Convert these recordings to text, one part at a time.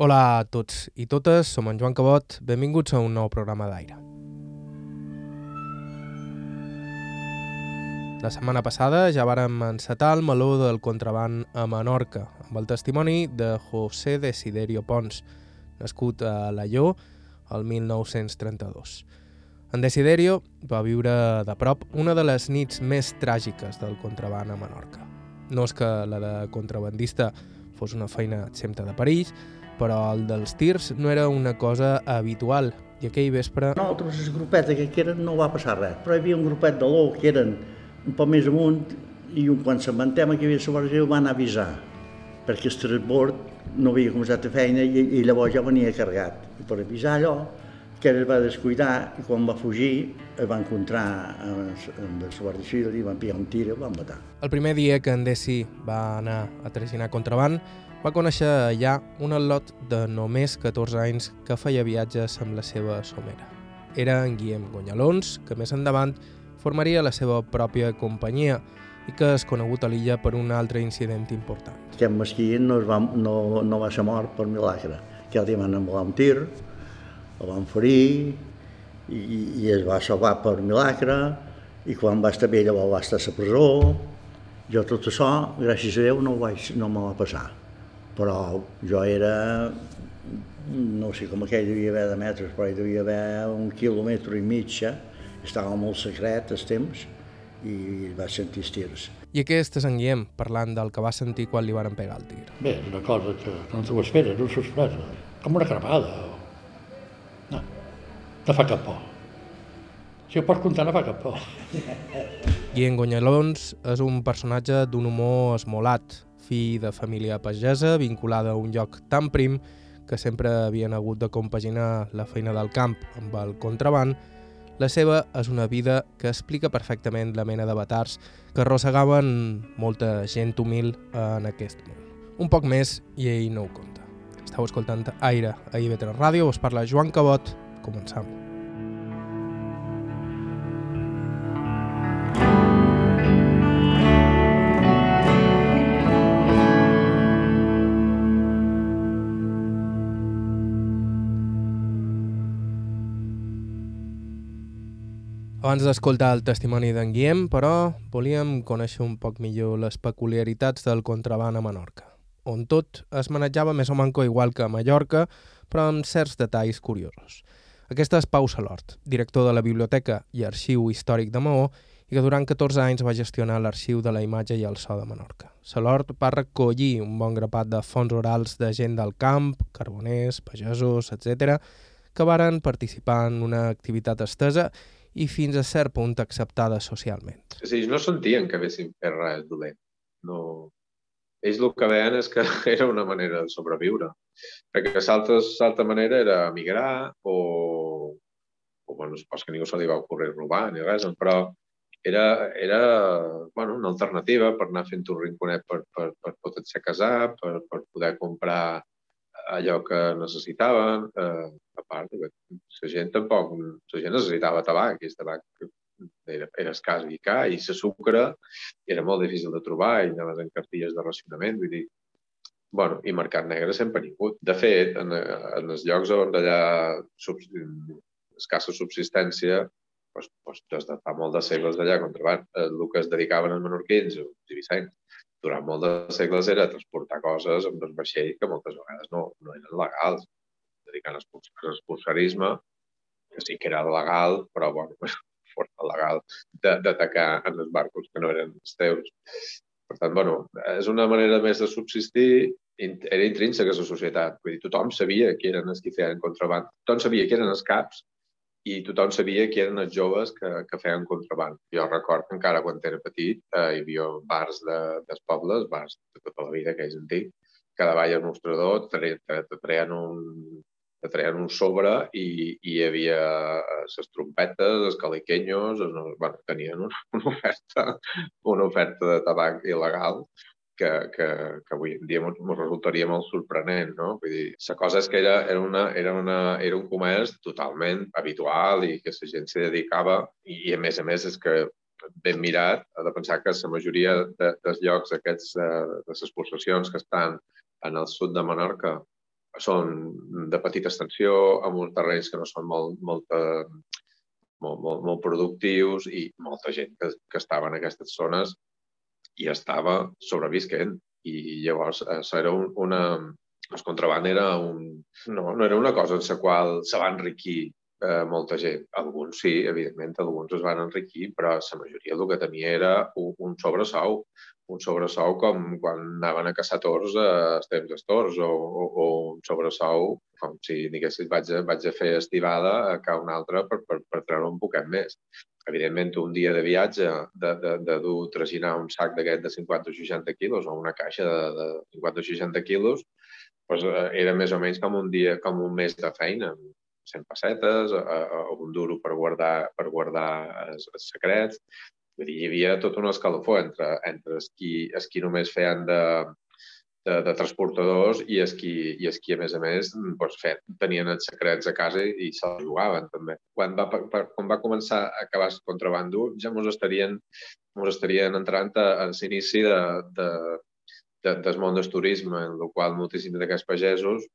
Hola a tots i totes, som en Joan Cabot, benvinguts a un nou programa d'aire. La setmana passada ja vàrem encetar el meló del contraband a Menorca, amb el testimoni de José Desiderio Pons, nascut a Lalló el 1932. En Desiderio va viure de prop una de les nits més tràgiques del contraband a Menorca. No és que la de contrabandista fos una feina exempta de perills, però el dels tirs no era una cosa habitual i aquell vespre... Nosaltres, el grupet aquell que eren, no va passar res, però hi havia un grupet de l'ou que eren un poc més amunt i un, quan s'inventem que hi havia la Guàrdia van avisar perquè el transbord no havia començat a feina i, i llavors ja venia carregat. I per avisar allò, que es va descuidar i quan va fugir el va encontrar amb el Guàrdia Civil i van pillar un tir i el van matar. El primer dia que en Desi va anar a traginar contraband, va conèixer allà un al·lot de només 14 anys que feia viatges amb la seva somera. Era en Guillem Gonyalons, que més endavant formaria la seva pròpia companyia i que és conegut a l'illa per un altre incident important. Aquest mesquí no, va, no, no va ser mort per milagre. Aquell dia van envolar un tir, el van ferir i, i es va salvar per milagre i quan va estar bé llavors va estar a la presó. Jo tot això, gràcies a Déu, no, vaig, no me va passar. Però jo era, no sé com aquell devia haver de metres, però hi devia haver un quilòmetre i mitja, estava molt secret els temps i va sentir els tirs. I aquest és en Guillem, parlant del que va sentir quan li van pegar el tir. Bé, és una cosa que no t'ho esperes, una sorpresa, com una cremada. No, no fa cap por. Si ho pots comptar, no fa cap por. Guillem Gonyalons és un personatge d'un humor esmolat, fill de família pagesa, vinculada a un lloc tan prim que sempre havien hagut de compaginar la feina del camp amb el contraband, la seva és una vida que explica perfectament la mena de batars que arrossegaven molta gent humil en aquest món. Un poc més i ell no ho compta. Estau escoltant Aire a IB3 Ràdio, us parla Joan Cabot, començam. Abans d'escoltar el testimoni d'en Guillem, però, volíem conèixer un poc millor les peculiaritats del contraband a Menorca, on tot es manejava més o manco igual que a Mallorca, però amb certs detalls curiosos. Aquesta és Pau Salort, director de la Biblioteca i Arxiu Històric de Maó, i que durant 14 anys va gestionar l'arxiu de la imatge i el so de Menorca. Salort va recollir un bon grapat de fons orals de gent del camp, carboners, pagesos, etc., que varen participar en una activitat estesa i fins a cert punt acceptada socialment. És ells no sentien que haguessin fet res dolent. No... Ells el que veien és que era una manera de sobreviure. Perquè l'altra manera era emigrar o, o bueno, supos que ningú se li va ocorrir robar ni res, però era, era bueno, una alternativa per anar fent un rinconet per, per, per poder-se casar, per, per poder comprar allò que necessitaven. Eh, a part, la gent tampoc, la gent necessitava tabac, i el tabac era, era escàs i car, i la sucre era molt difícil de trobar, i anaves en cartilles de racionament, vull dir, bueno, i mercat negre sempre ha vingut. De fet, en, en els llocs on allà sub, escassa subsistència, doncs, doncs, des de fa molt de segles d'allà, contraband, el que es dedicaven els menorquins, els ibicencs, durant molt de segles era transportar coses amb el vaixell que moltes vegades no, no eren legals dedicant l'expulsarisme, que sí que era legal, però bueno, força legal d'atacar en els barcos que no eren els teus. Per tant, bueno, és una manera més de subsistir, era intrínseca a la societat. Vull dir, tothom sabia qui eren els que feien contraband. Tothom sabia qui eren els caps i tothom sabia qui eren els joves que, que feien contraband. Jo record que encara quan era petit eh, hi havia bars de, dels pobles, bars de tota la vida que és antic, cada ball al mostrador te traien un, que traien un sobre i, i hi havia les eh, trompetes, els caliquenyos, bueno, tenien una, una, oferta, una oferta de tabac il·legal que, que, que avui en dia ens resultaria molt sorprenent, no? Vull dir, la cosa és que era, era, una, era, una, era un comerç totalment habitual i que la gent s'hi dedicava i, i, a més a més, és que ben mirat, ha de pensar que la majoria de, dels llocs aquests, de, de les possessions que estan en el sud de Menorca són de petita extensió, amb uns terrenys que no són molt, molt, molt, molt, molt productius i molta gent que, que estava en aquestes zones i estava sobrevisquent. I llavors això era un, una... El contraband era un... No, no era una cosa en la qual se va enriquir eh, molta gent. Alguns sí, evidentment, alguns es van enriquir, però la majoria el que tenia era un, un sobresou, un sobresou com quan anaven a caçar tors a temps d'estors, o, o, o un sobresou com si diguessis vaig vaig a fer estivada a cada un altre per, per, per treure un poquet més. Evidentment, un dia de viatge, de, de, de dur, traginar un sac d'aquest de 50 o 60 quilos o una caixa de, de 50 o 60 quilos, doncs, era més o menys com un dia, com un mes de feina, 100 pessetes, o un duro per guardar, per guardar els, els secrets. Vull dir, hi havia tot un escalofó entre, entre els qui, els qui només feien de, de, de transportadors i els qui, i els qui a més a més, doncs, fe, tenien els secrets a casa i, se'ls jugaven també. Quan va, per, quan va començar a acabar el contrabando, ja ens estarien, mos estarien entrant a, a l'inici de, de, de, del món del turisme, en el qual moltíssims d'aquests pagesos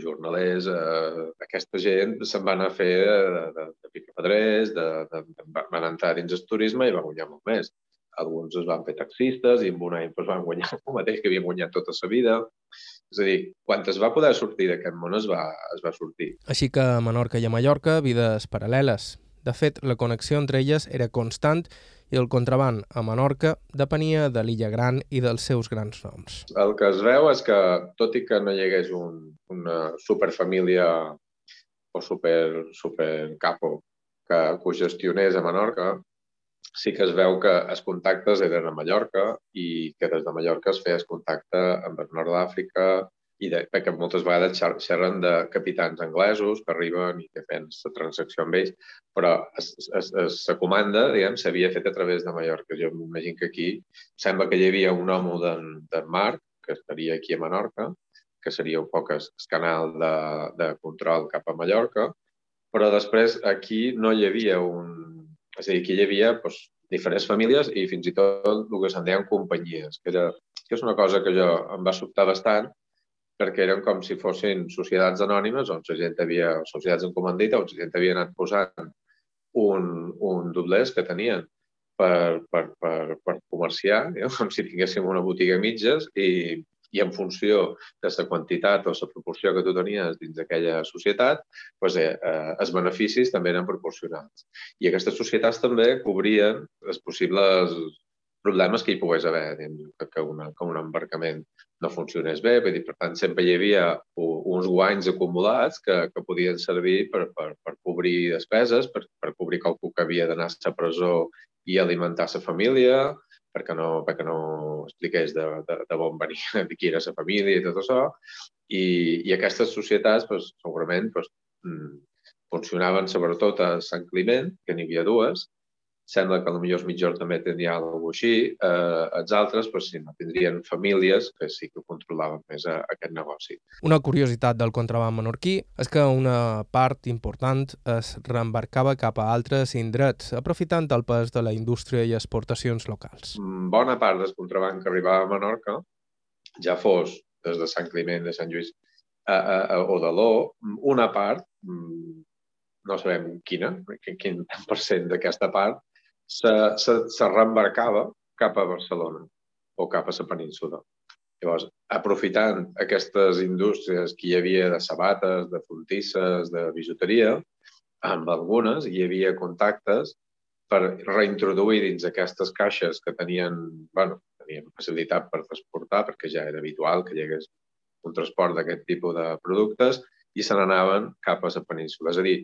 jornalers, eh, aquesta gent se'n van a fer de, de, de picapedrers, de, de, de, van entrar dins el turisme i van guanyar molt més. Alguns es van fer taxistes i en un any doncs, van guanyar el mateix que havien guanyat tota la vida. És a dir, quan es va poder sortir d'aquest món es va, es va sortir. Així que a Menorca i a Mallorca, vides paral·leles. De fet, la connexió entre elles era constant i el contraband a Menorca depenia de l'illa Gran i dels seus grans noms. El que es veu és que, tot i que no hi hagués un, una superfamília o super, super capo que, que ho gestionés a Menorca, sí que es veu que els contactes eren a Mallorca i que des de Mallorca es feia el contacte amb el nord d'Àfrica, i de, perquè moltes vegades xerren de capitans anglesos que arriben i que fan la transacció amb ells, però la comanda, diguem, s'havia fet a través de Mallorca. Jo m'imagino que aquí sembla que hi havia un home d'en de Marc, que estaria aquí a Menorca, que seria un poc el canal de, de control cap a Mallorca, però després aquí no hi havia un... És a dir, aquí hi havia doncs, diferents famílies i fins i tot el que se'n deien companyies, que, era, que és una cosa que jo em va sobtar bastant, perquè eren com si fossin societats anònimes on la gent havia, societats en comandita, on la gent havia anat posant un, un doblers que tenien per, per, per, per comerciar, eh? com si tinguéssim una botiga mitges i, i en funció de la quantitat o la proporció que tu tenies dins d'aquella societat, doncs, eh, els beneficis també eren proporcionals. I aquestes societats també cobrien els possibles problemes que hi pogués haver, que, una, que un embarcament no funcionés bé. Vull dir, per tant, sempre hi havia uns guanys acumulats que, que podien servir per, per, per cobrir despeses, per, per cobrir qualcú que havia d'anar a la presó i alimentar la família, perquè no, perquè no expliqués de, de, de on venia, de qui era la família i tot això. I, i aquestes societats, doncs, segurament, doncs, funcionaven sobretot a Sant Climent, que n'hi havia dues, sembla que potser els mitjors també tindria alguna cosa així. Eh, els altres, pues, sí, no, tindrien famílies que sí que controlaven més a, a aquest negoci. Una curiositat del contraband menorquí és que una part important es reembarcava cap a altres indrets, aprofitant el pes de la indústria i exportacions locals. Mm, bona part del contraband que arribava a Menorca, ja fos des de Sant Climent, de Sant Lluís a, a, a, o de l'O, una part, mm, no sabem quina, quin percent d'aquesta part, se, se, se reembarcava cap a Barcelona o cap a la península. Llavors, aprofitant aquestes indústries que hi havia de sabates, de frontisses, de bijuteria, amb algunes hi havia contactes per reintroduir dins aquestes caixes que tenien, bueno, tenien facilitat per transportar, perquè ja era habitual que hi hagués un transport d'aquest tipus de productes, i se n'anaven cap a la península. És a dir,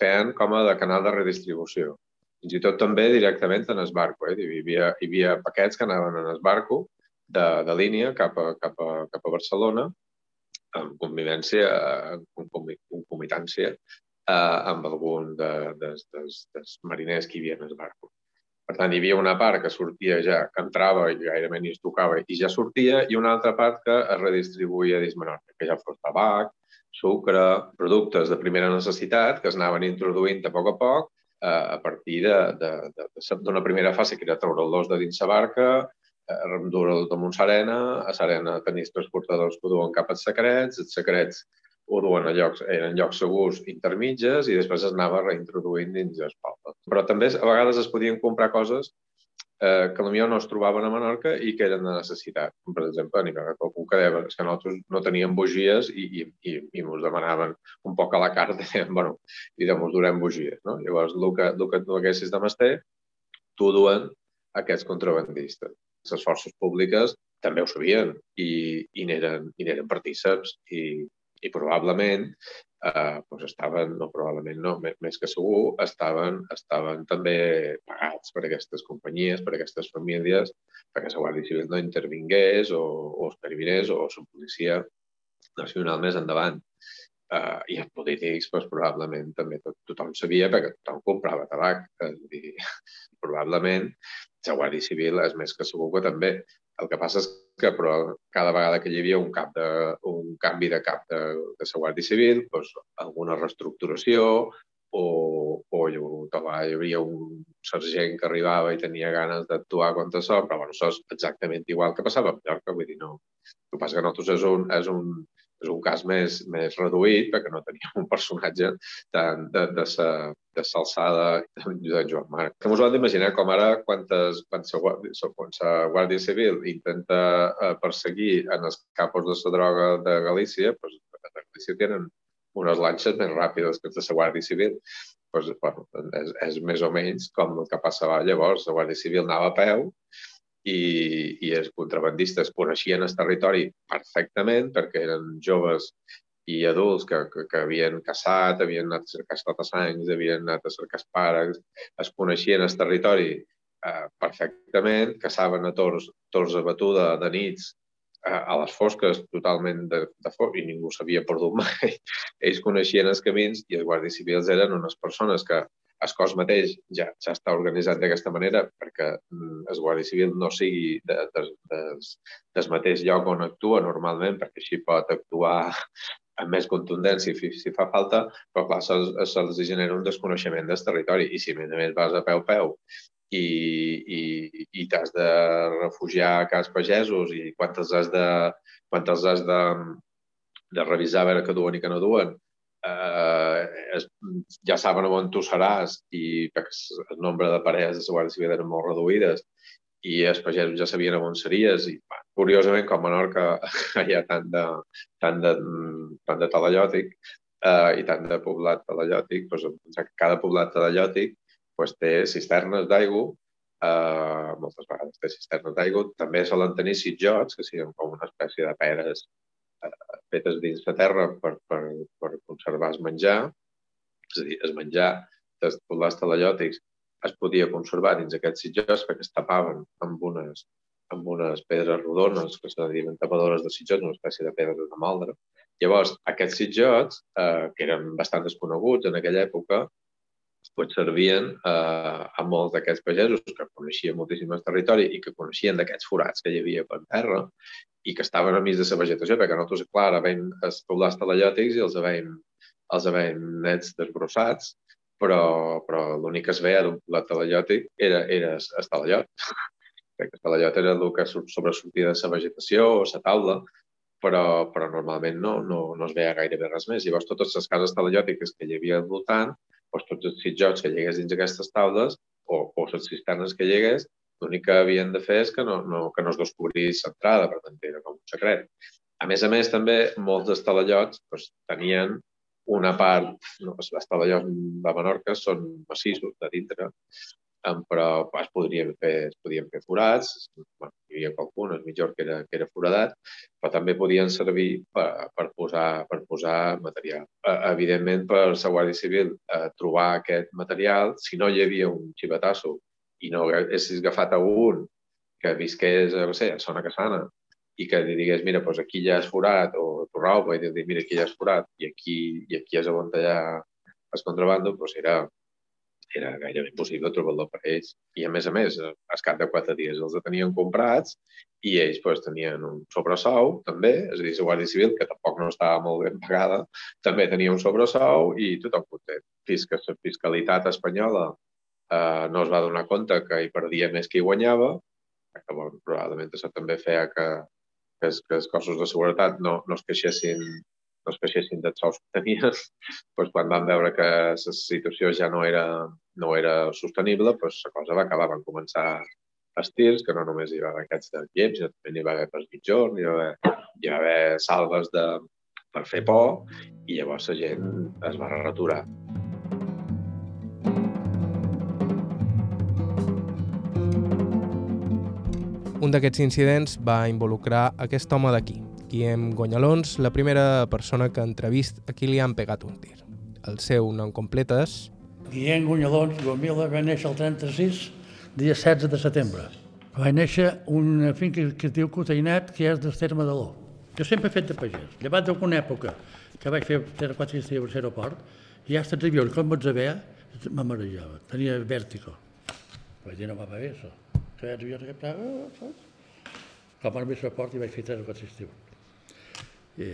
feien com a de canal de redistribució fins i tot també directament en el barco. Eh? Hi, havia, hi havia paquets que anaven en el barco de, de línia cap a, cap, a, cap a Barcelona en convivència, en concomitància eh, amb algun de, dels, dels, dels mariners que hi havia en el barco. Per tant, hi havia una part que sortia ja, que entrava i gairebé ni es tocava i ja sortia, i una altra part que es redistribuïa dins Menorca, que ja fos tabac, sucre, productes de primera necessitat que es anaven introduint a poc a poc a partir d'una primera fase que era treure el dos de dins la barca, dur-ho damunt Sarena, a Sarena tenis transportadors que ho duen cap als secrets, els secrets ho duen a llocs, eren llocs segurs intermitges i després es anava reintroduint dins els pobles. Però també a vegades es podien comprar coses eh, que potser no es trobaven a Menorca i que eren de necessitat. Per exemple, n'hi havia algú que deia que nosaltres no teníem bugies i, i, i, i ens demanaven un poc a la carta, deien, bueno, i de mos durem bugies. No? Llavors, el que, el que tu haguessis de Master, t'ho duen aquests contrabandistes. Les forces públiques també ho sabien i, i n'eren partíceps i, i probablement eh, doncs estaven, no probablement no, més, que segur, estaven, estaven també pagats per aquestes companyies, per aquestes famílies, perquè la Guàrdia Civil no intervingués o, o es pervinés o la policia nacional més endavant. Uh, I els polítics, doncs, probablement també tot, tothom sabia perquè tothom comprava tabac. És dir, probablement la Guàrdia Civil és més que segur que també. El que passa és que però, cada vegada que hi havia un, cap de, un canvi de cap de, de la Guàrdia Civil, doncs, alguna reestructuració o, o hi, hi havia un sergent que arribava i tenia ganes d'actuar contra això, però bueno, això és exactament igual que passava a Mallorca, vull dir, no. El que passa que nosaltres és un, és un, és un cas més, més reduït perquè no teníem un personatge tan de, de, sa, de s'alçada de Joan Marc. Com us ho han d'imaginar, com ara quan la Guàrdia, quan la Guàrdia Civil intenta eh, perseguir en els capos de la droga de Galícia, doncs, a Galícia tenen unes lanxes més ràpides que la Guàrdia Civil. Pues, bueno, és, és més o menys com el que passava llavors. La Guàrdia Civil anava a peu i, i els contrabandistes coneixien el territori perfectament perquè eren joves i adults que, que, que havien caçat, havien anat a cercar estratasanys, havien anat a cercar pares, es coneixien el territori eh, perfectament, caçaven a tors, tors a batuda de nits eh, a les fosques totalment de, de foc i ningú s'havia perdut mai. Ells coneixien els camins i els guàrdies civils eren unes persones que el cos mateix ja, ja està organitzat d'aquesta manera perquè mm, el Guàrdia Civil no sigui de, de, de, del mateix lloc on actua normalment, perquè així pot actuar amb més contundència si, si fa falta, però clar, se'ls se genera un desconeixement del territori. I si a més a més vas a peu a peu i, i, i t'has de refugiar a cas pagesos i quantes has de, quantes has de, de revisar a veure que duen i que no duen, eh, es, ja saben on tu seràs i el nombre de parelles de la Guàrdia Civil eren molt reduïdes i els pagesos ja sabien on series i va, curiosament com a Menorca hi ha tant de, tant de, tant de talallòtic eh, i tant de poblat talallòtic, doncs, cada poblat talallòtic doncs, té cisternes d'aigua eh, moltes vegades té cisternes d'aigua, també solen tenir sitjots, que siguin com una espècie de peres fetes dins la terra per, per, per conservar el menjar, és a dir, el menjar dels poblats talallòtics es podia conservar dins aquests sitjots perquè es tapaven amb unes, amb unes pedres rodones que se diuen tapadores de sitjots, una espècie de pedra de moldre. Llavors, aquests sitjots, eh, que eren bastant desconeguts en aquella època, pues servien eh, a molts d'aquests pagesos que coneixien moltíssim el territori i que coneixien d'aquests forats que hi havia per terra i que estaven a mig de la vegetació, perquè nosaltres, clar, ara veiem els poblats talallòtics i els veiem, els veiem nets desbrossats, però, però l'únic que es veia d'un poblat talallòtic era, era el talallot. perquè el talallot era el que sobresortia de la vegetació o la taula, però, però normalment no, no, no es veia gairebé res més. Llavors, totes les cases talallòtiques que hi havia al voltant, doncs, tots els sitjots que llegués dins aquestes taules o, o les cisternes que llegués, L'únic que havien de fer és que no, no, que no es descobrís l'entrada, per tant, era com un secret. A més a més, també, molts dels talallots doncs, tenien una part, no, els talallots de Menorca són massissos de dintre, però es podrien fer, es podien fer forats, bueno, hi havia qualcun, el millor que era, que era foradat, però també podien servir per, per, posar, per posar material. Eh, evidentment, per la Guàrdia Civil eh, trobar aquest material, si no hi havia un xivatasso i no haguessis agafat a un que visqués, no sé, a Sona Casana i que li digués, mira, doncs aquí ja has forat, o tu rau, i dir, mira, aquí ja has forat, i aquí, i aquí has allà el contrabando, doncs era, era gairebé impossible trobar-lo per ells. I a més a més, al cap de quatre dies els tenien comprats i ells pues, tenien un sobresou també, és a dir, la Guàrdia Civil, que tampoc no estava molt ben pagada, també tenia un sobresou i tothom content. Fins que la fiscalitat espanyola eh, no es va donar compte que hi perdia més que hi guanyava que bon, probablement això també feia que, que, els, que els cossos de seguretat no, no es queixessin no es queixessin dels sous que tenien, doncs quan van veure que la situació ja no era, no era sostenible, doncs la cosa va acabar. Van començar estils, que no només hi va haver aquests de llems, sinó també n'hi va haver per mitjorn, hi va haver, hi va haver salves de, per fer por, i llavors la gent es va retorar. Un d'aquests incidents va involucrar aquest home d'aquí, Guillem Gonyalons, la primera persona que entrevist a qui li han pegat un tir. El seu nom complet és... Guillem Gonyalons Gomila va néixer el 36, dia 16 de setembre. Va néixer una finca que es diu Cotainet, que és del terme de l'O. Jo sempre he fet de pagès. Llevat d'alguna època que vaig fer 3 o 4 dies a l'aeroport, i ja els avions, com vaig veure, me marejava, tenia vèrtigo. Vaig dir, no va bé, això que havia de captar, saps? Com a més port i vaig fer tres o quatre estius. I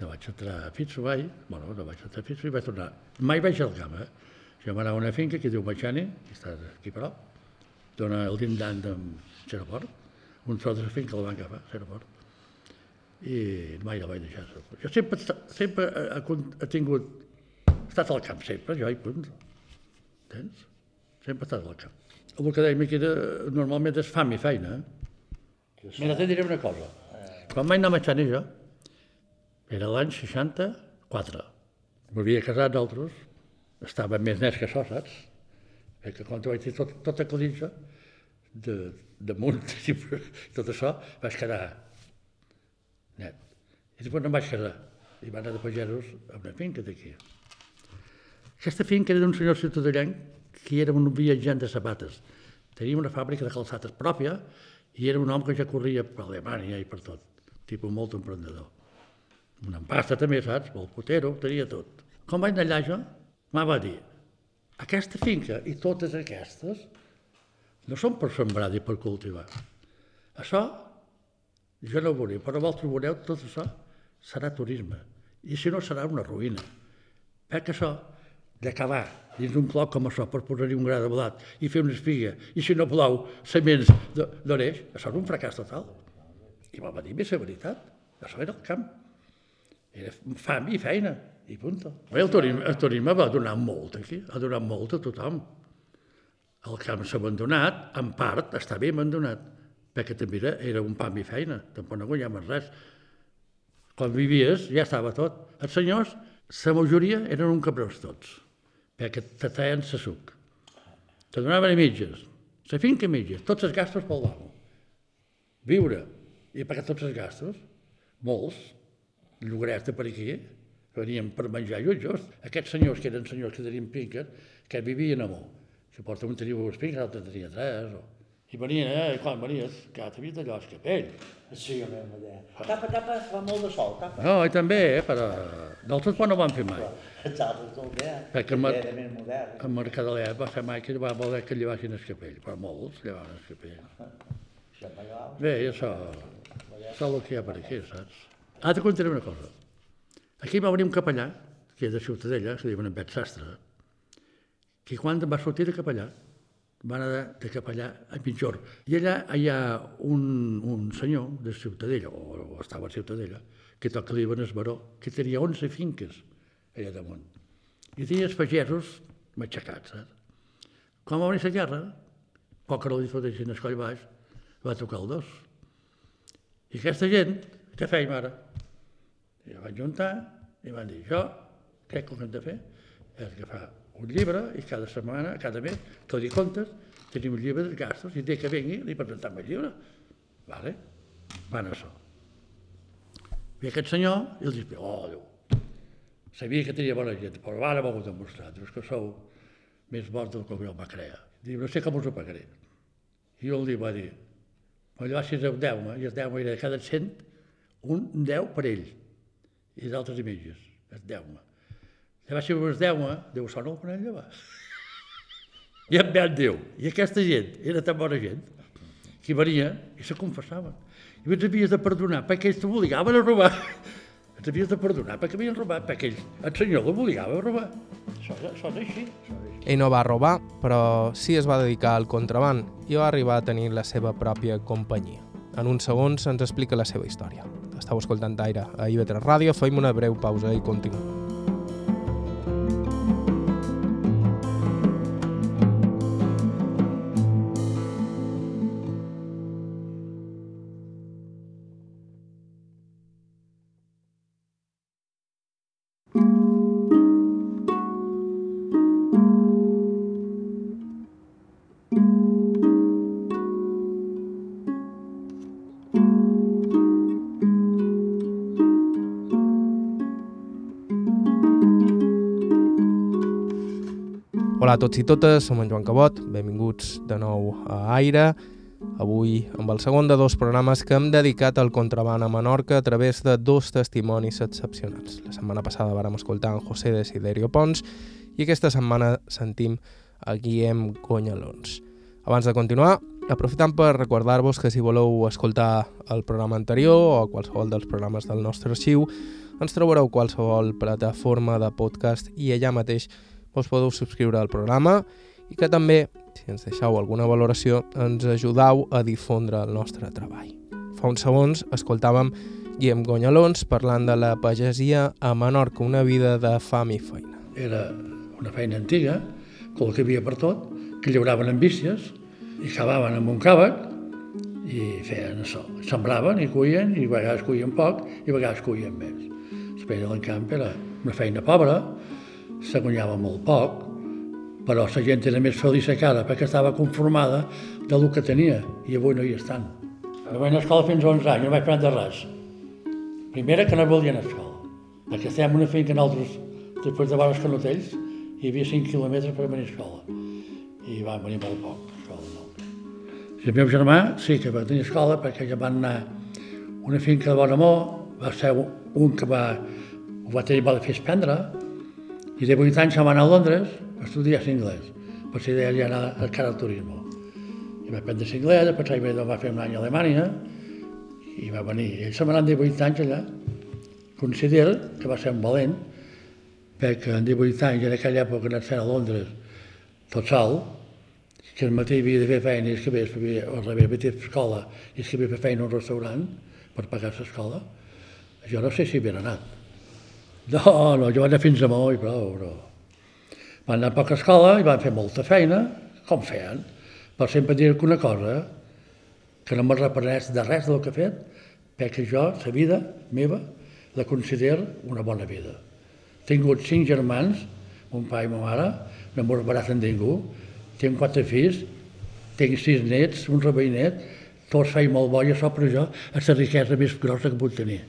no vaig entrar a Fitzo, vaig, bueno, no vaig entrar a Fitzo i vaig tornar. Mai vaig al eh? Jo m'anava a una finca que diu Matxani, que està aquí però, dona el dindant de Xeroport, un tros de la finca el van agafar, Xeroport, i mai el vaig deixar. Jo sempre, sempre he, he tingut, he estat al camp, sempre, jo i punt. Entens? Sempre he estat al camp que era, normalment és fam i feina. Mira, te diré una cosa. Quan vaig anar a Matxani jo, era l'any 64. M'havia casat d'altres, estava més net que això, saps? Perquè quan vaig dir tot, tota coditza, de, de munt i tot això, vaig quedar net. I després no em vaig casar. I va anar de pagesos a una finca d'aquí. Aquesta finca era d'un senyor ciutadà que era un viatjant de sabates. Tenia una fàbrica de calçates pròpia i era un home que ja corria per Alemanya i per tot, tipus molt emprendedor. Una empasta també, saps? Molt potero, tenia tot. Com vaig anar allà jo, m'ha va dir, aquesta finca i totes aquestes no són per sembrar i per cultivar. Això jo no ho veuré, però vosaltres veureu tot això serà turisme. I si no serà una ruïna. Perquè això d'acabar dins un cloc com això per posar-hi un gra de blat i fer una espiga, i si no plou, sements d'oreix, això és un fracàs total. I va dir més la veritat, això era el camp. Era fam i feina, i punto. Bé, el, turisme, el turisme va donar molt aquí, ha donat molt a tothom. El camp s'ha abandonat, en part està bé abandonat, perquè també era, era un pam i feina, tampoc no guanyaves res. Quan vivies ja estava tot. Els senyors, la majoria eren un cabrós tots perquè te traien la suc. Te donaven a mitges, la finca a mitges, tots els gastos pel l'amo. Viure i pagar tots els gastos, molts, llogarets de per aquí, venien per menjar jutjos. Aquests senyors, que eren senyors que tenien finques, que vivien a molt. Si porta un tenia dues finques, l'altre tenia tres, o i venien, eh, i quan venies, que t'havies d'allò al capell. Sí, a idea. Tapa, tapa, fa molt de sol, tapa. No, i també, eh, però d'altres quan no ho van fer mai. Els altres també, eh? Perquè el, era més modern. el Mercadelet va fer mai que va voler que llevassin el capell, però molts llevaven el capell. Bé, i això, això és el que hi ha per aquí, saps? Ara te contaré una cosa. Aquí va venir un capellà, que és de Ciutadella, que diuen en Bet Sastre, que quan va sortir de capellà, va anar de, de capellà a Mitjor. I allà hi ha un, un senyor de Ciutadella, o, o estava a Ciutadella, que toca l'Iban Esbaró, que tenia 11 finques allà damunt. I tenia els pagesos matxacats, saps? Quan va venir la guerra, poc la diferència en el coll baix, va tocar el dos. I aquesta gent, què fèiem ara? I van juntar i van dir, jo que el que hem de fer és agafar un llibre i cada setmana, cada mes, tot i comptes, tenim un llibre dels gastos i de que vengui li presentem el llibre. Vale? Van a això. I aquest senyor, i el diu, oh, Déu, sabia que tenia bona gent, però ara m'ho heu demostrat, és que sou més bons del que jo me creia. Diu, no sé com us ho pagaré. I jo li va dir, allò si ser el 10, i el 10 era de cada cent, un 10 per ell, i d'altres imatges, el 10. Ja va ser a les deu, eh? Déu sol no ho coneix, va. I em ve Déu. I aquesta gent, era tan bona gent, que venia i se confessaven. I ens havies de perdonar perquè ells t'obligaven a robar. Ens havies de perdonar perquè havien robat, perquè ells, el senyor l'obligava a robar. Això, això és així. Ell no va robar, però sí es va dedicar al contraband i va arribar a tenir la seva pròpia companyia. En uns segons ens explica la seva història. Estau escoltant d'aire a IB3 Ràdio, fem una breu pausa i continuem. Hola a tots i totes, som en Joan Cabot, benvinguts de nou a Aire. Avui amb el segon de dos programes que hem dedicat al contraband a Menorca a través de dos testimonis excepcionals. La setmana passada vàrem escoltar en José Desiderio Pons i aquesta setmana sentim a Guillem Gonyalons. Abans de continuar, aprofitant per recordar-vos que si voleu escoltar el programa anterior o qualsevol dels programes del nostre arxiu, ens trobareu qualsevol plataforma de podcast i allà mateix us podeu subscriure al programa i que també, si ens deixeu alguna valoració, ens ajudau a difondre el nostre treball. Fa uns segons escoltàvem Guillem Gonyalons parlant de la pagesia a Menorca, una vida de fam i feina. Era una feina antiga, que el que havia per tot, que llauraven amb bícies i cavaven amb un càvec i feien això. Sembraven i cuien, i a vegades cuien poc i a vegades cuien més. La feina del camp era una feina pobra, se guanyava molt poc, però la gent era més feliç a cara perquè estava conformada del que tenia i avui no hi estan. No vaig a escola fins a 11 anys, no vaig aprendre res. Primera, que no volia anar a escola, perquè estàvem en una finca nosaltres, després de veure els canotells, hi havia 5 quilòmetres per venir a escola. I va venir molt poc, a escola no. I el meu germà sí que va tenir escola perquè ja van anar una finca de Bonamor, va ser un que va, ho va tenir, va fer prendre, i de 8 anys se'n va anar a Londres a estudiar anglès, per si deia anar a cara al turisme. I va aprendre anglès, després ell va fer un any a Alemanya, i va venir. Ell se'n va anar amb 18 anys allà. Considero que va ser un valent, perquè en 18 anys, en aquella època, anar a Londres tot sol, que el matí havia de fer feina i es que havia, o al revés, havia escola i es que havia de fer feina a un restaurant per pagar l'escola, jo no sé si havia anat. No, no, jo vaig anar fins a molt i prou, però... Van anar a poca escola i van fer molta feina, com feien, però sempre dir que una cosa, que no m'arrepeneix de res del que he fet, perquè jo, la vida meva, la considero una bona vida. Tingut cinc germans, un pare i ma mare, no m'ho embarassen ningú, tinc quatre fills, tinc sis nets, un rebeinet, tots feien molt bo i això per jo és la riquesa més grossa que puc tenir.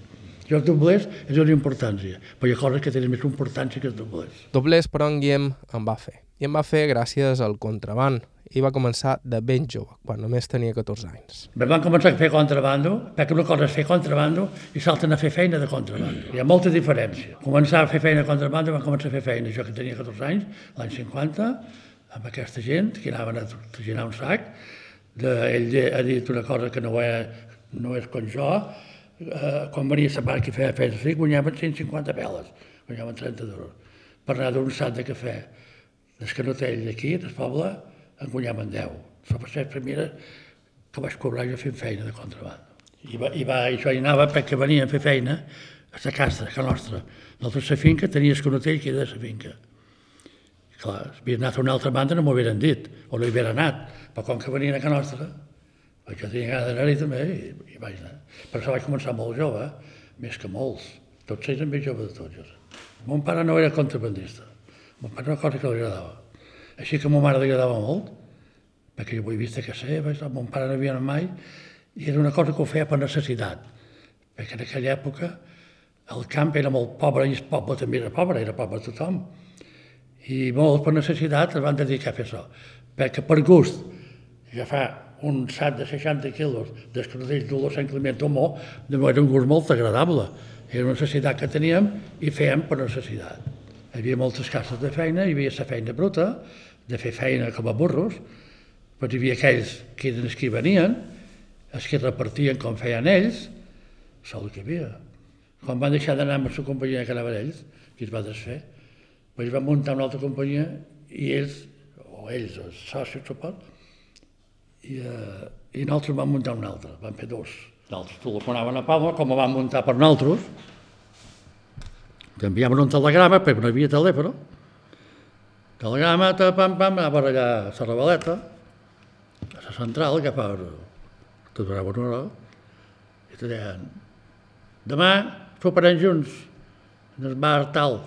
Jo els doblers és una importància, però hi ha coses que tenen més importància que els doblers. Doblers, però, en Guillem en va fer. I en va fer gràcies al contraband. I va començar de ben jove, quan només tenia 14 anys. Me van començar a fer contrabando, perquè una cosa és fer contrabando i salten a fer feina de contrabando. Hi ha molta diferència. Començar a fer feina de contrabando, van començar a fer feina, jo que tenia 14 anys, l'any 50, amb aquesta gent, que anaven a traginar un sac, de, ell ha dit una cosa que no, és, no és com jo, eh, quan venia la part que feia feina sí, guanyaven 150 peles, guanyaven 30 duros, per anar d'un sac de cafè des que no té ell d'aquí, del poble, en guanyaven 10. Això va ser la primera que vaig cobrar jo fent feina de contraband. I, va, i, va, i jo hi anava perquè venien a fer feina a la casa, que nostra. Nosaltres la finca tenies que no té que era de la finca. Clar, si havies anat a una altra banda no m'ho haurien dit, o no hi hagués anat, però com que venien a Can Nostra, jo tenia ganes d'anar-hi també i, i vaig anar. Per això vaig començar molt jove, més que molts. Tots ells més joves de tots. Mon pare no era contrabandista. Mon pare era una cosa que li agradava. Així que a ma mare li agradava molt, perquè jo ho he vist a casa seva, mon pare no havia anat mai, i era una cosa que ho feia per necessitat, perquè en aquella època el camp era molt pobre i el poble també era pobre, era pobre tothom i molts per necessitat es van dedicar a fer això. Perquè per gust, agafar un sac de 60 quilos d'escrotells d'olor Sant Climent d'Homó no era un gust molt agradable. Era una necessitat que teníem i fèiem per necessitat. Hi havia moltes cases de feina, hi havia la feina bruta, de fer feina com a burros, però hi havia aquells que eren els que venien, els que repartien com feien ells, el que hi havia. Quan van deixar d'anar amb la companyia que anaven ells, qui es va desfer, Vaig van muntar una altra companyia i ells, o ells, els socis, suport, i, eh, i nosaltres vam muntar una altra, vam fer dos. Nosaltres telefonaven a Palma, com van muntar per nosaltres, que un telegrama, perquè no hi havia telèfon, telegrama, ta, pam, pam, anava allà a la Rebaleta, a la central, que fa, te donava una hora, i te deien, demà soparem junts, en el bar tal,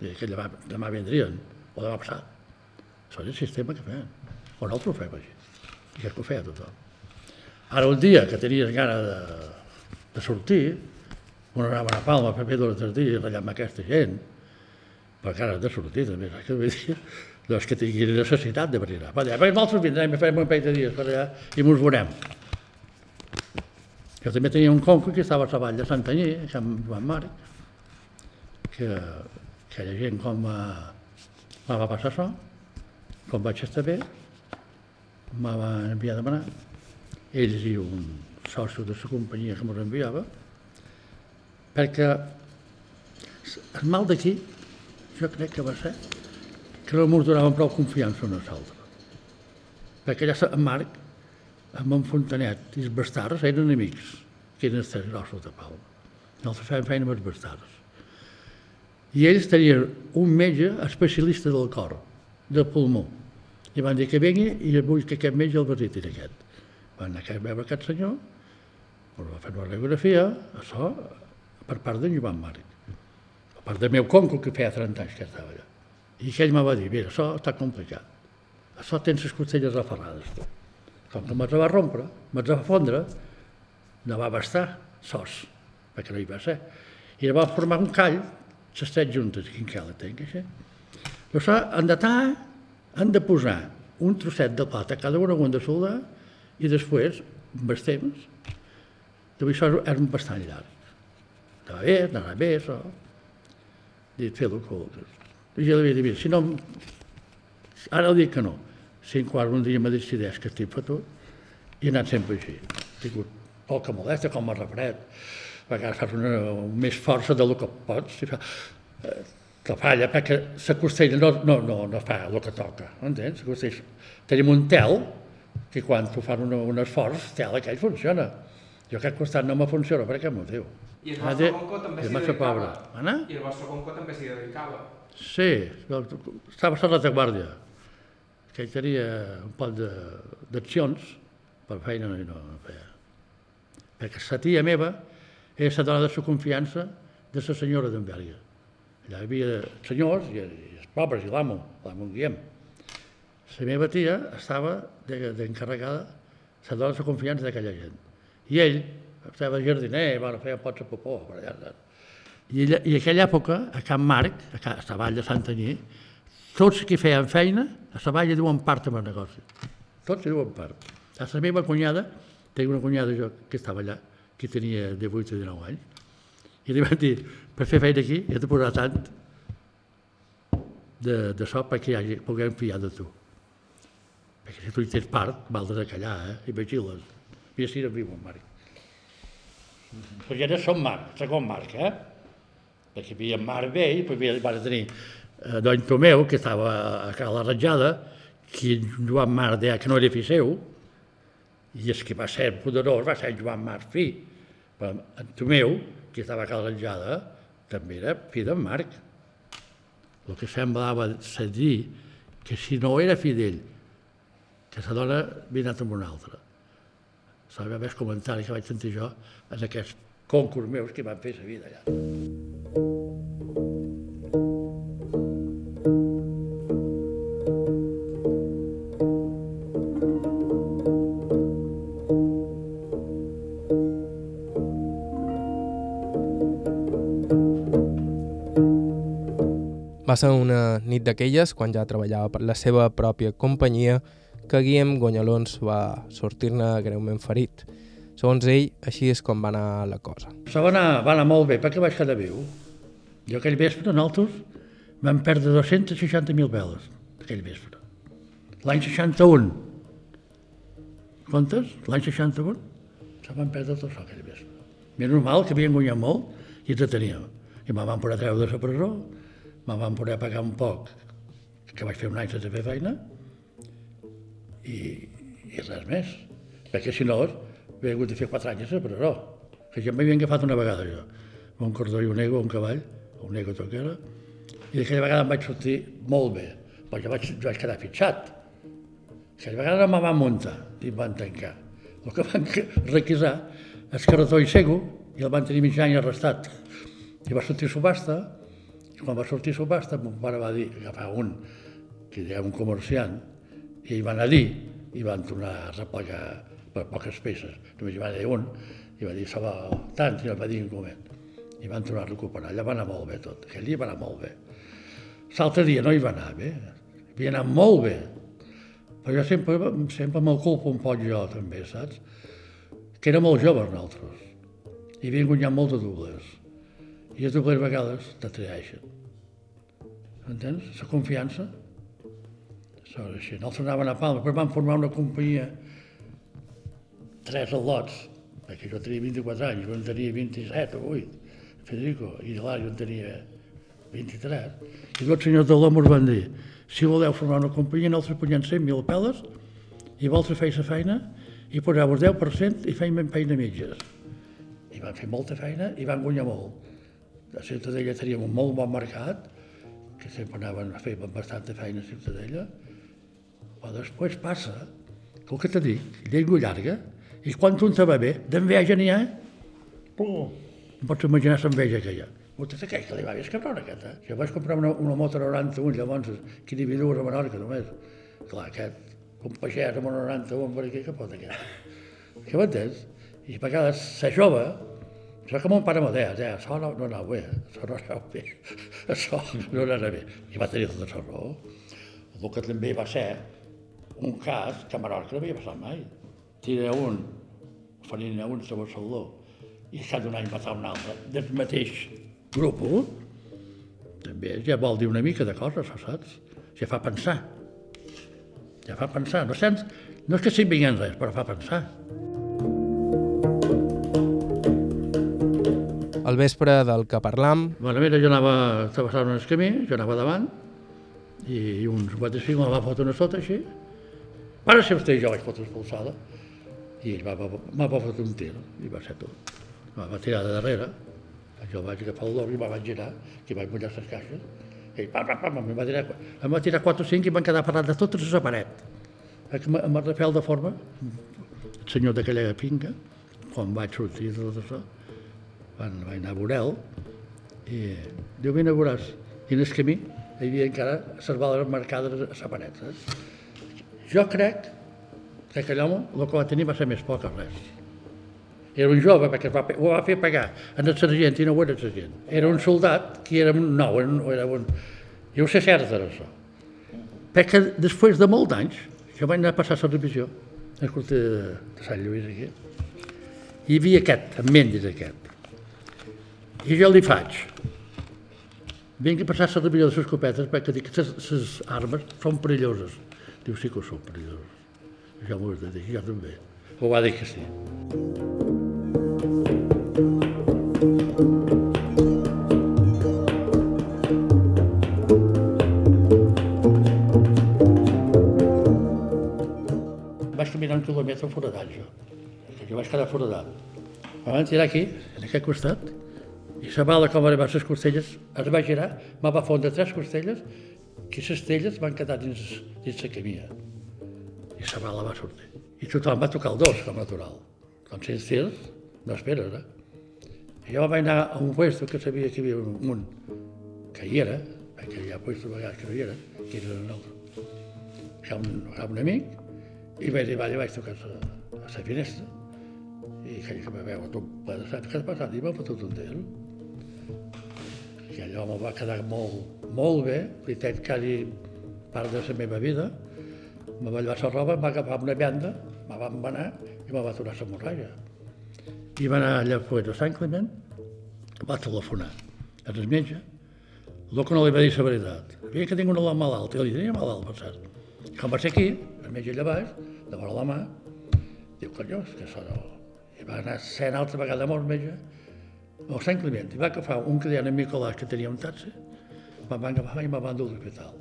i que demà, demà vindrien, o demà passat. Això és el sistema que feien. O nosaltres ho fem així. I és que ho feia tothom. Ara un dia que tenies gana de, de sortir, un anava a Palma a fer dos o tres dies allà amb aquesta gent, per ganes de sortir també, saps què vull dir? Doncs que tinguin necessitat de venir allà. Va dir, nosaltres vindrem i farem un parell de dies per allà i mos veurem. Jo també tenia un conco que estava a la vall de Santanyí, que amb Joan Marc, que aquella gent com va, me va passar això, com vaig estar bé, me van enviar a demanar, ells i un soci de la companyia que m'ho enviava, perquè el mal d'aquí, jo crec que va ser que no ens donaven prou confiança a nosaltres. Perquè allà en Marc, amb en Fontanet i els bastards eren amics, que eren els tres grossos de Palma. Nosaltres fèiem feina amb els bastards. I ells tenien un metge especialista del cor, del pulmó. I van dir que vengui i vull que aquest metge el visitin aquest. Van anar a veure aquest senyor, ens va fer una radiografia, això, per part d'en Joan Marc. Part del meu conco, que feia 30 anys que estava allà. I aquell me va dir, mira, això està complicat. Això tens les costelles aferrades. Com que me'ls va rompre, me'ls va fondre, no va bastar, sos, perquè no hi va ser. I va formar un call, les tres juntes, quin cal tenc, això. Això, han de tar, han de posar un trosset de plata cada una ho de soldar i després, amb els temps, això era bastant llarg. Anava bé, anava bé, això. I fer-ho com... I jo li dit, mira, si no... Ara dic que no. Si en quart un dia me decideix que estic fotut, i he anat sempre així. He tingut poca molèstia, com a refred. A vegades fas una, més força del que pots. I fa, eh, que falla, perquè la costella no, no, no, no fa el que toca, entens? La costella, tenim un tel que quan tu fan una, un esforç, el tel aquell funciona. Jo aquest costat no me funciona, per aquest motiu. I el vostre de- conco també s'hi dedicava. pobre. Anna? I el vostre conco també s'hi dedicava. Sí, estava a la retaguardia, que ell tenia un poc de- d'accions, per feina no, no, no feia. Perquè la tia meva era la dona de la confiança de la senyora d'Enverga. Allà hi havia senyors i, i els pobres i l'amo, l'amo Guillem. La meva tia estava de- d'encarregada, la dona de la confiança d'aquella gent. I ell estava jardiner, bueno, feia pots de popó, per allà. I, ella, I aquella època, a Can Marc, a, Ca- a la vall de Santanyí, tots qui feien feina, a la vall hi diuen part amb el negoci. Tots hi diuen part. A la meva cunyada, tinc una cunyada jo que estava allà, que tenia 18 o 19 anys, i li van dir, per fer feina aquí, he de posar tant de, de so perquè hi hagi, puguem fiar de tu. Perquè si tu hi tens part, val de callar, eh? I vigiles. Mira si no viu en Marc. Perquè era son Marc, segon Marc, eh? Perquè hi havia Marc vell, però hi havia, va tenir eh, Don Tomeu, que estava a Cala Ratjada, que Joan Marc deia que no era fill seu, i és que va ser poderós, va ser Joan Marc fi. Però en Tomeu, que estava a Cala Ratjada, també era fill d'en Marc. El que semblava ser dir que si no era fill d'ell, que la dona havia anat amb una altra. Sabia més comentaris que vaig sentir jo en aquests concurs meus que van fer la vida allà. Va ser una nit d'aquelles, quan ja treballava per la seva pròpia companyia, que Guillem Gonyalons va sortir-ne greument ferit. Segons ell, així és com va anar la cosa. Això va anar, va anar molt bé, perquè vaig quedar viu. Jo aquell vespre, nosaltres, vam perdre 260.000 veles, aquell vespre. L'any 61. Comptes? L'any 61? Se van perdre tot això aquell vespre. És normal que havien guanyat molt i ens teníem. I me van poder treure de la presó me van poder pagar un poc, que vaig fer un any sense fer feina, i, i res més. Perquè si no, havia hagut de fer quatre anys a la presó. Que ja m'havia agafat una vegada jo, amb un cordó i un ego, un cavall, un ego tot que era, i aquella vegada em vaig sortir molt bé, perquè vaig, vaig quedar fitxat. Aquella vegada me van muntar i em van tancar. El que van requisar és carretó i cego i el van tenir mig any arrestat. I va sortir subhasta, i quan va sortir subhasta, mon pare va dir, agafar un, que era un comerciant, i hi van a dir, i van tornar a replegar per poques peces. Només hi va dir un, i va dir, se va tant, i el va dir un moment. I van tornar a recuperar. Allà va anar molt bé tot. Aquell dia va anar molt bé. L'altre dia no hi va anar bé. Havia anat molt bé. Però jo sempre, sempre me'l culpo un poc jo, també, saps? Que era molt jove, nosaltres. I havien guanyat molt de dobles. I les dobles vegades t'atraeixen. Entens? La confiança. És així. Nosaltres anaven a Palma, però vam formar una companyia, tres al·lots, perquè jo tenia 24 anys, jo en tenia 27 o 8, Federico, i l'Ari en tenia 23, i dos senyors de l'Home van dir, si voleu formar una companyia, nosaltres posem 100.000 peles i vosaltres feis la feina i poseu el 10% i feim feina mitges. I van fer molta feina i van guanyar molt. A Ciutadella teníem un molt bon mercat, que sempre anaven a fer bastanta feina a Ciutadella, però després passa que el que te dic, llengua llarga, i quan un te va bé, d'enveja n'hi ha, pum, no pots imaginar l'enveja que hi ha. Vostè aquell que li va bé, és cabron aquest, eh? Jo vaig comprar una, una moto 91, llavors, que n'hi havia dues a Menorca només. Clar, aquest, un pagès amb una 91 per aquí, que pot aquest? Què m'entens? I a vegades, ser jove, això com un pare modern, eh? això no, no anava bé, això no anava bé, això no anava bé. I va tenir tota la raó. El que també va ser un cas que a Menorca no havia passat mai. Tira un, farina un a Barcelona, i cada un any matar un altre, del mateix grup, també ja vol dir una mica de coses, saps? Ja fa pensar. Ja fa pensar. No, sents, no és que sigui en res, però fa pensar. Al vespre del que parlam, Bueno, mira, jo anava travessant un camí, jo anava davant, i uns quatre cinc me va fotre una sota així. Para ser vostè, jo vaig fotre expulsada. I ell va, va, va, va fotre un tir, i va ser tot. Me va tirar de darrere, jo vaig agafar el doble i me vaig girar, i vaig mullar les caixes. I pam, pam, pam, em va tirar, em va tirar quatre o cinc i van quedar parlant de totes la paret. Amb amb el Rafael de forma, el senyor d'aquella finca, quan vaig sortir de tot això, van, vaig anar a Borel, i diu, vine a veuràs. I en el camí hi havia encara les bales marcades a la paret. Saps? Jo crec que aquell home el que va tenir va ser més poc res. Era un jove, perquè va, ho va fer pagar en el sergent i no ho era el sergent. Era un soldat que era un nou, era un, era un... Jo ho sé cert era això. Perquè després de molts anys, jo vaig anar a passar la revisió, a curs de, de Sant Lluís aquí, hi havia aquest, en Mendes aquest. I jo li faig, vinc a passar la revisió de les escopetes perquè dic que les armes són perilloses. Diu, sí que ho són perilloses. Jo m'ho has de dir, jo també. Ho va dir que sí. Vaig caminar un quilòmetre foradat, jo. Jo vaig quedar foradat. Van tirar aquí, en aquest costat, i la bala, com arribar les costelles, es va girar, me va fondre tres costelles, que les costelles van quedar dins, dins la camia. I la bala va sortir. I tothom va tocar el dos, com natural. Com si els tirs, no esperes, eh? I jo vaig anar a un puesto que sabia que hi havia un, un que hi era, perquè hi ha puestos vegades que no hi era, que era un altre. Hi ha un, hi ha un amic, i vaig arribar allà, vaig tocar a, la finestra, i aquell que me veu tot sang, què has passat? I m'ha fotut un tir. I allò me va quedar molt, molt bé, veritat, quasi part de la meva vida. Me va llevar la roba, em va agafar una venda, me va embanar i me va aturar la morralla. I va anar allà a de Sant Clement, va telefonar a el metge, el que no li va dir la veritat. Vinga, que tinc una mà malalta, jo li tenia malalt, per cert. Com va ser aquí, el metge allà baix, de vora la mà, diu, collons, que això no... I va anar sent altra vegada amb el metge, al Sant Clement, i va agafar un client en Nicolàs que tenia un taxi, Me'n van agafar i me'n van dur a l'hospital.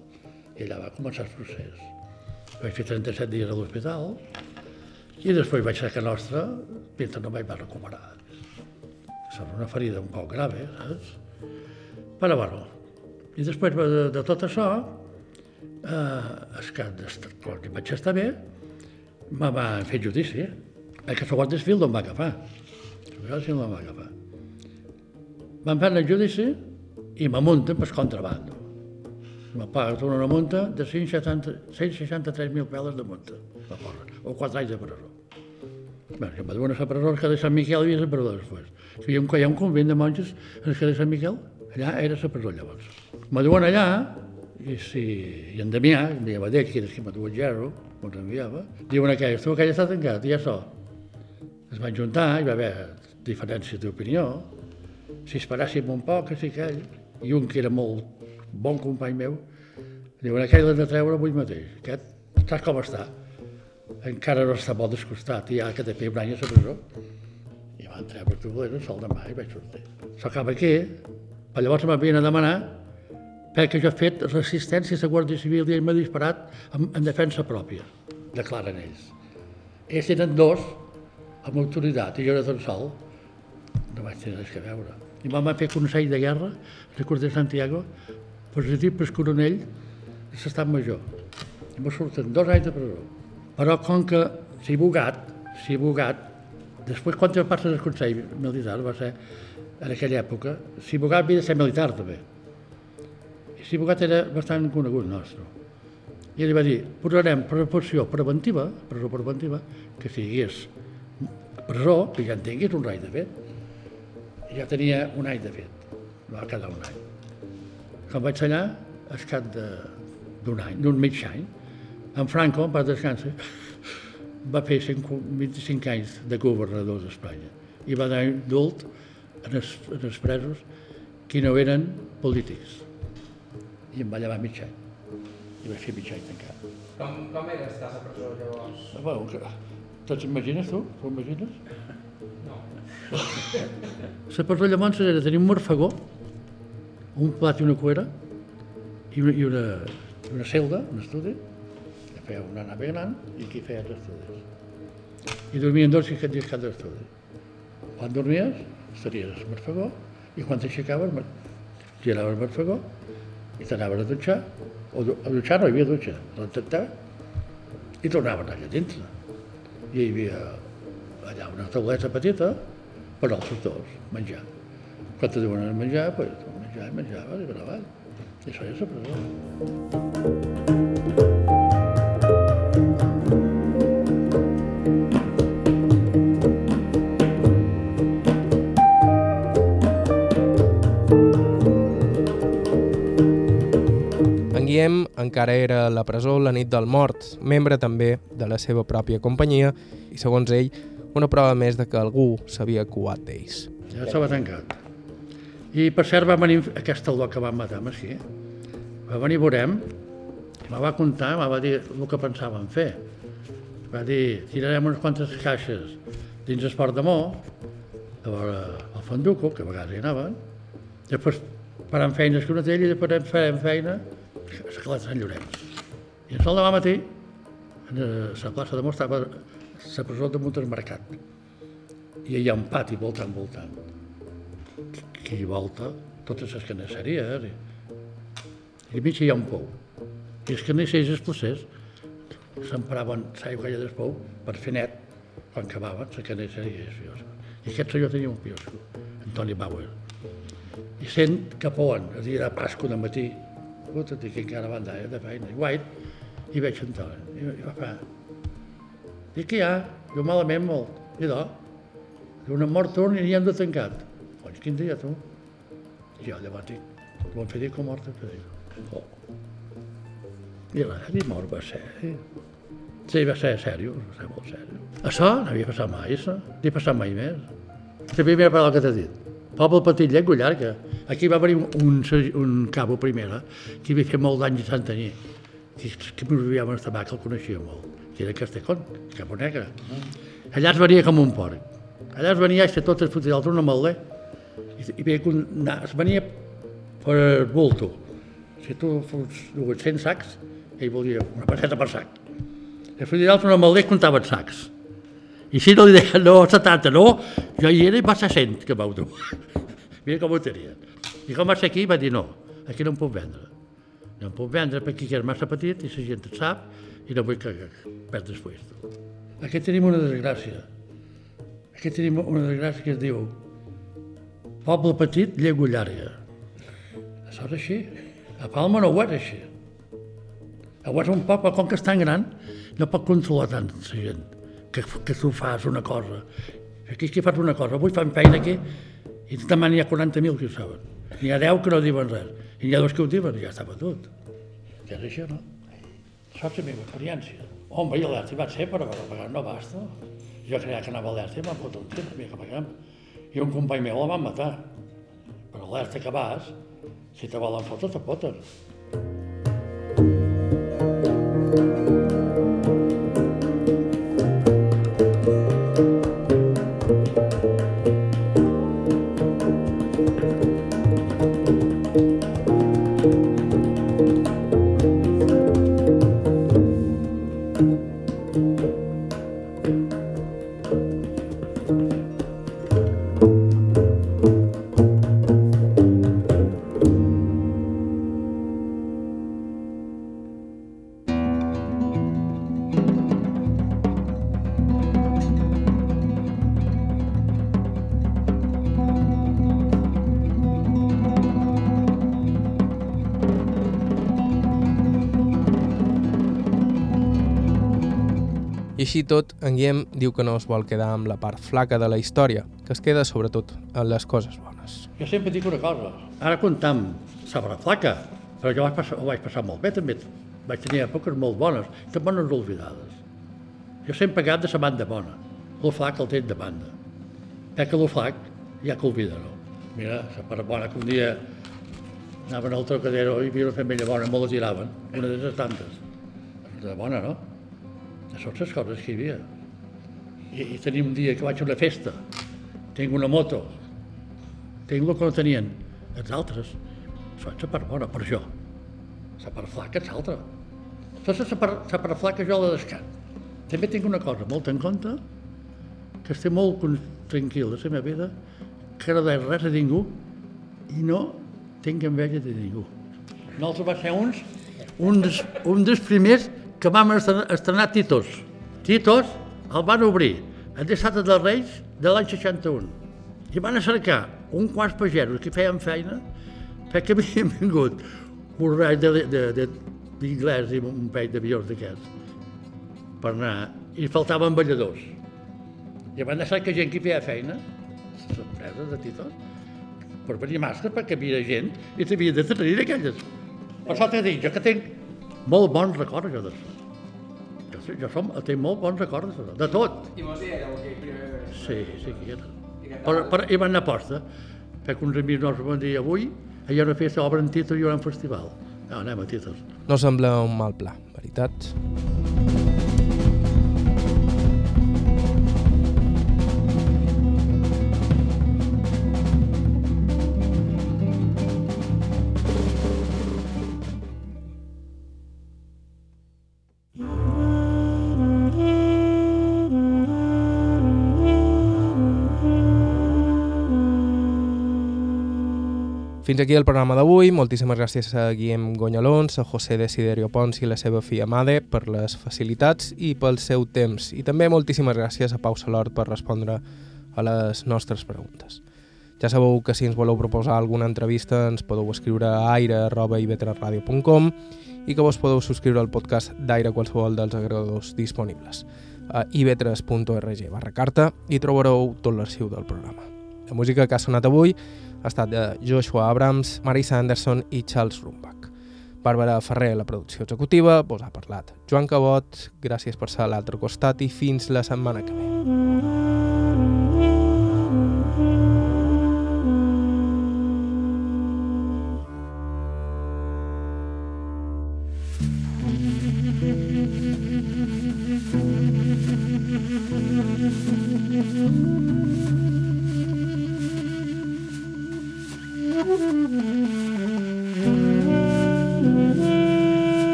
I allà va començar el procés. Vaig fer 37 dies a l'hospital i després vaig ser a Nostra, mentre no vaig va recuperar. Sembla una ferida un poc grave, saps? Però bueno, i després de, de tot això, eh, es que quan vaig estar bé, me van fer judici. El que segons és fil d'on va agafar. El que d'on va agafar. Van fer el judici i me munten per contrabando. Me paguen una multa de 160 163.000 peles de multa, me posen, o 4 anys de presó. Bé, que me duen a la presó, que de Sant Miquel havia la presó després. Que hi ha un, hi ha un convent de monges en que de Sant Miquel, allà era la presó llavors. Me duen allà, i, si, i en Damià, em deia Badec, que era que me duen gerro, me'ls enviava, diuen aquell, tu aquell està tancat, i ja so. Es van juntar, hi va haver diferències d'opinió, si esperàssim un poc, que sí que ell, i un que era molt bon company meu, diuen, aquell l'hem de treure avui mateix, aquest, saps com està? Encara no està molt descostat, i ja que té un any a la presó. I van treure bolero el sol de mà i vaig sortir. S'acaba aquí, però llavors m'havien de demanar perquè jo he fet resistència a la Guàrdia Civil i ell m'ha disparat en, en defensa pròpia, declaren ells. Ells eren dos amb autoritat i jo era tan sol, no vaig tenir res a veure. I van fer consell de guerra, Curs de Santiago, positiu per coronell de l'estat major. I me surten dos anys de presó. Però com que si bugat, si bugat, després quan te passes el consell militar va ser en aquella època, si bugat havia de ser militar també. I si bugat era bastant conegut nostre. I ell va dir, posarem proporció preventiva, presó preventiva, que si hi hagués presó, que ja en tinguis un rai de fet. Ja tenia un any de fet, va quedar un any. Quan vaig allà, al cap d'un any, d'un mig any, en Franco, pas descansa, va fer 5, 25 anys de governador d'Espanya i va donar indult en els, en els presos que no eren polítics. I em va llevar mig any. I vaig fer mig any tancat. Com, com era estar a la presó llavors? Bueno, que... Te'ls imagines, tu? T'ho imagines? La presó llavors era tenir un morfagó, un plat i una cuera, i una, i una, una celda, un estudi, que feia una nave gran i aquí feia els estudis. I dormien dos i aquest dia cada estudi. Quan dormies, estaries al morfagó, i quan t'aixecaves, giraves el morfagó, i t'anaves a dutxar, o a dutxar no hi havia dutxa, l'ententava, i tornaven allà dintre. I hi havia allà una tauleta petita per als dos, menjar. Quan te diuen menjar, pues, menjar i menjaves i per avall. I això ja és Guillem encara era a la presó la nit del mort, membre també de la seva pròpia companyia i, segons ell, una prova més de que algú s'havia cuat d'ells. Ja estava tancat. I per cert va venir aquest taló que van matar aquí. Va venir veurem, me va contar, me va dir el que pensaven fer. Va dir, tirarem unes quantes caixes dins el port de Mó, a veure el Fonduco, que a vegades hi anaven, després farem feines que una d'ell i després farem feina a la Sant Llorenç. I el sol de matí, a la plaça de Mó estava la presó de Montesmercat i hi ha un pati voltant, voltant, que hi volta totes les canisseries. I, i al mig hi ha un pou. I els els placers s'empraven l'aigua allà del pou per fer net quan acabaven la canisseria. I, aquest senyor tenia un piosco, Antoni Bauer. I sent que pouen, el dia de Pasco de matí, puta, que encara van d'ahir de feina, i guait, i veig Antoni, i, i va fer, Dic que hi ha, jo malament molt. I do, diu, una mort torn i n'hi hem de tancat. Doncs quin dia, tu? I jo llavors dic, ho vam fer dir com mort, que dic, oh. I la i mort va ser, eh? Sí, va ser sèrio, va ser molt sèrio. Això no havia passat mai, això. No havia passat mai més. La primera paraula que t'he dit. Poble petit, llengua llarga. Aquí va venir un, un, un cabo primera, que havia fet molt d'anys a Santanyí. Que, que m'ho vivíem el tabac, el coneixia molt. Que era Castellcón, Capo Negre. Allà es venia com un porc. Allà es venia a tot el fotia d'altre una malder. I, i veia que un, es venia per bulto. Si tu fos dues 100 sacs, ell volia una passeta per sac. El fill d'altre no comptava en sacs. I si no li deien no, 70, no, jo hi era i va ser 100 que vau dur. Mira com ho tenia. I com va ser aquí, va dir no, aquí no em puc vendre. No em puc vendre perquè aquí és massa petit i la gent et sap i no vull que, que perdis puesto. Aquí tenim una desgràcia. Aquí tenim una desgràcia que es diu poble petit, llengua llarga. Això és així. A Palma no ho és així. És un poble, com que és tan gran, no pot controlar tant la gent que, que tu fas una cosa. Aquí que fas una cosa, avui fan feina aquí i demà n'hi ha 40.000 que ho saben. N'hi ha 10 que no diuen res. I n'hi ha dos que ho diuen i ja està batut. Ja és això, no? La meva experiència. Home, i l'Erti va ser, però a vegades no basta. Jo creia que anava a l'Erti i em van fotre un tir, que paguem. I un company meu la van matar. Però l'Erti que vas, si te volen fotre, te foten. I així tot, en Guillem diu que no es vol quedar amb la part flaca de la història, que es queda sobretot en les coses bones. Jo sempre dic una cosa. Ara comptam sabrà flaca, però jo vaig passar, ho vaig passar molt bé també. Vaig tenir èpoques molt bones, i bones oblidades. Jo sempre he pagat de la banda bona. El flac el té de banda. Perquè el flac ja que olvida, no? Mira, la part bona que un dia anaven al trocadero i havia una femella bona, me la tiraven, una de les tantes. De bona, no? Són les coses que hi havia. I, I tenim un dia que vaig a una festa, tinc una moto, tinc el que no tenien els altres. És la part bona, per jo. La part flaca és. Això és la part, la part flaca jo la descant. També tinc una cosa molt en compte, que estic molt tranquil de la meva vida, que no deia res a ningú i no tinc enveja de ningú. Nosaltres va ser uns, un dels, un dels primers que vam estrenar, Titos. Titos el van obrir el dissabte dels Reis de l'any 61. I van a cercar un quants pagesos que feien feina perquè havien vingut de- d'inglès i un peix d'avions d'aquests per anar, i faltaven balladors. I van deixar que gent que feia feina, sorpresa de Titos, per venir màscara perquè hi havia gent i t'havia de tenir aquelles. Per això t'he dit, jo que tinc molt bons records jo d'això. Jo, sí- jo som, tinc molt bons records de tot. I vos hi éreu aquell primer vegada? Sí, sí que hi era. Però, però hi van anar a posta, perquè uns amics nostres van dir avui hi ha una festa, obren Titos i hi haurà un festival. No, anem a Titos. No sembla un mal pla, veritat? Fins aquí el programa d'avui. Moltíssimes gràcies a Guillem Gonyalons, a José Desiderio Pons i la seva filla Made per les facilitats i pel seu temps. I també moltíssimes gràcies a Pau Salort per respondre a les nostres preguntes. Ja sabeu que si ens voleu proposar alguna entrevista ens podeu escriure a aire.ivetresradio.com i que vos podeu subscriure al podcast d'Aire qualsevol dels agregadors disponibles a ivetres.org barra carta i trobareu tot l'arxiu del programa. La música que ha sonat avui ha estat de Joshua Abrams, Marisa Anderson i Charles Rumbach. Bàrbara Ferrer, la producció executiva, vos ha parlat. Joan Cabot, gràcies per ser a l'altre costat i fins la setmana que ve.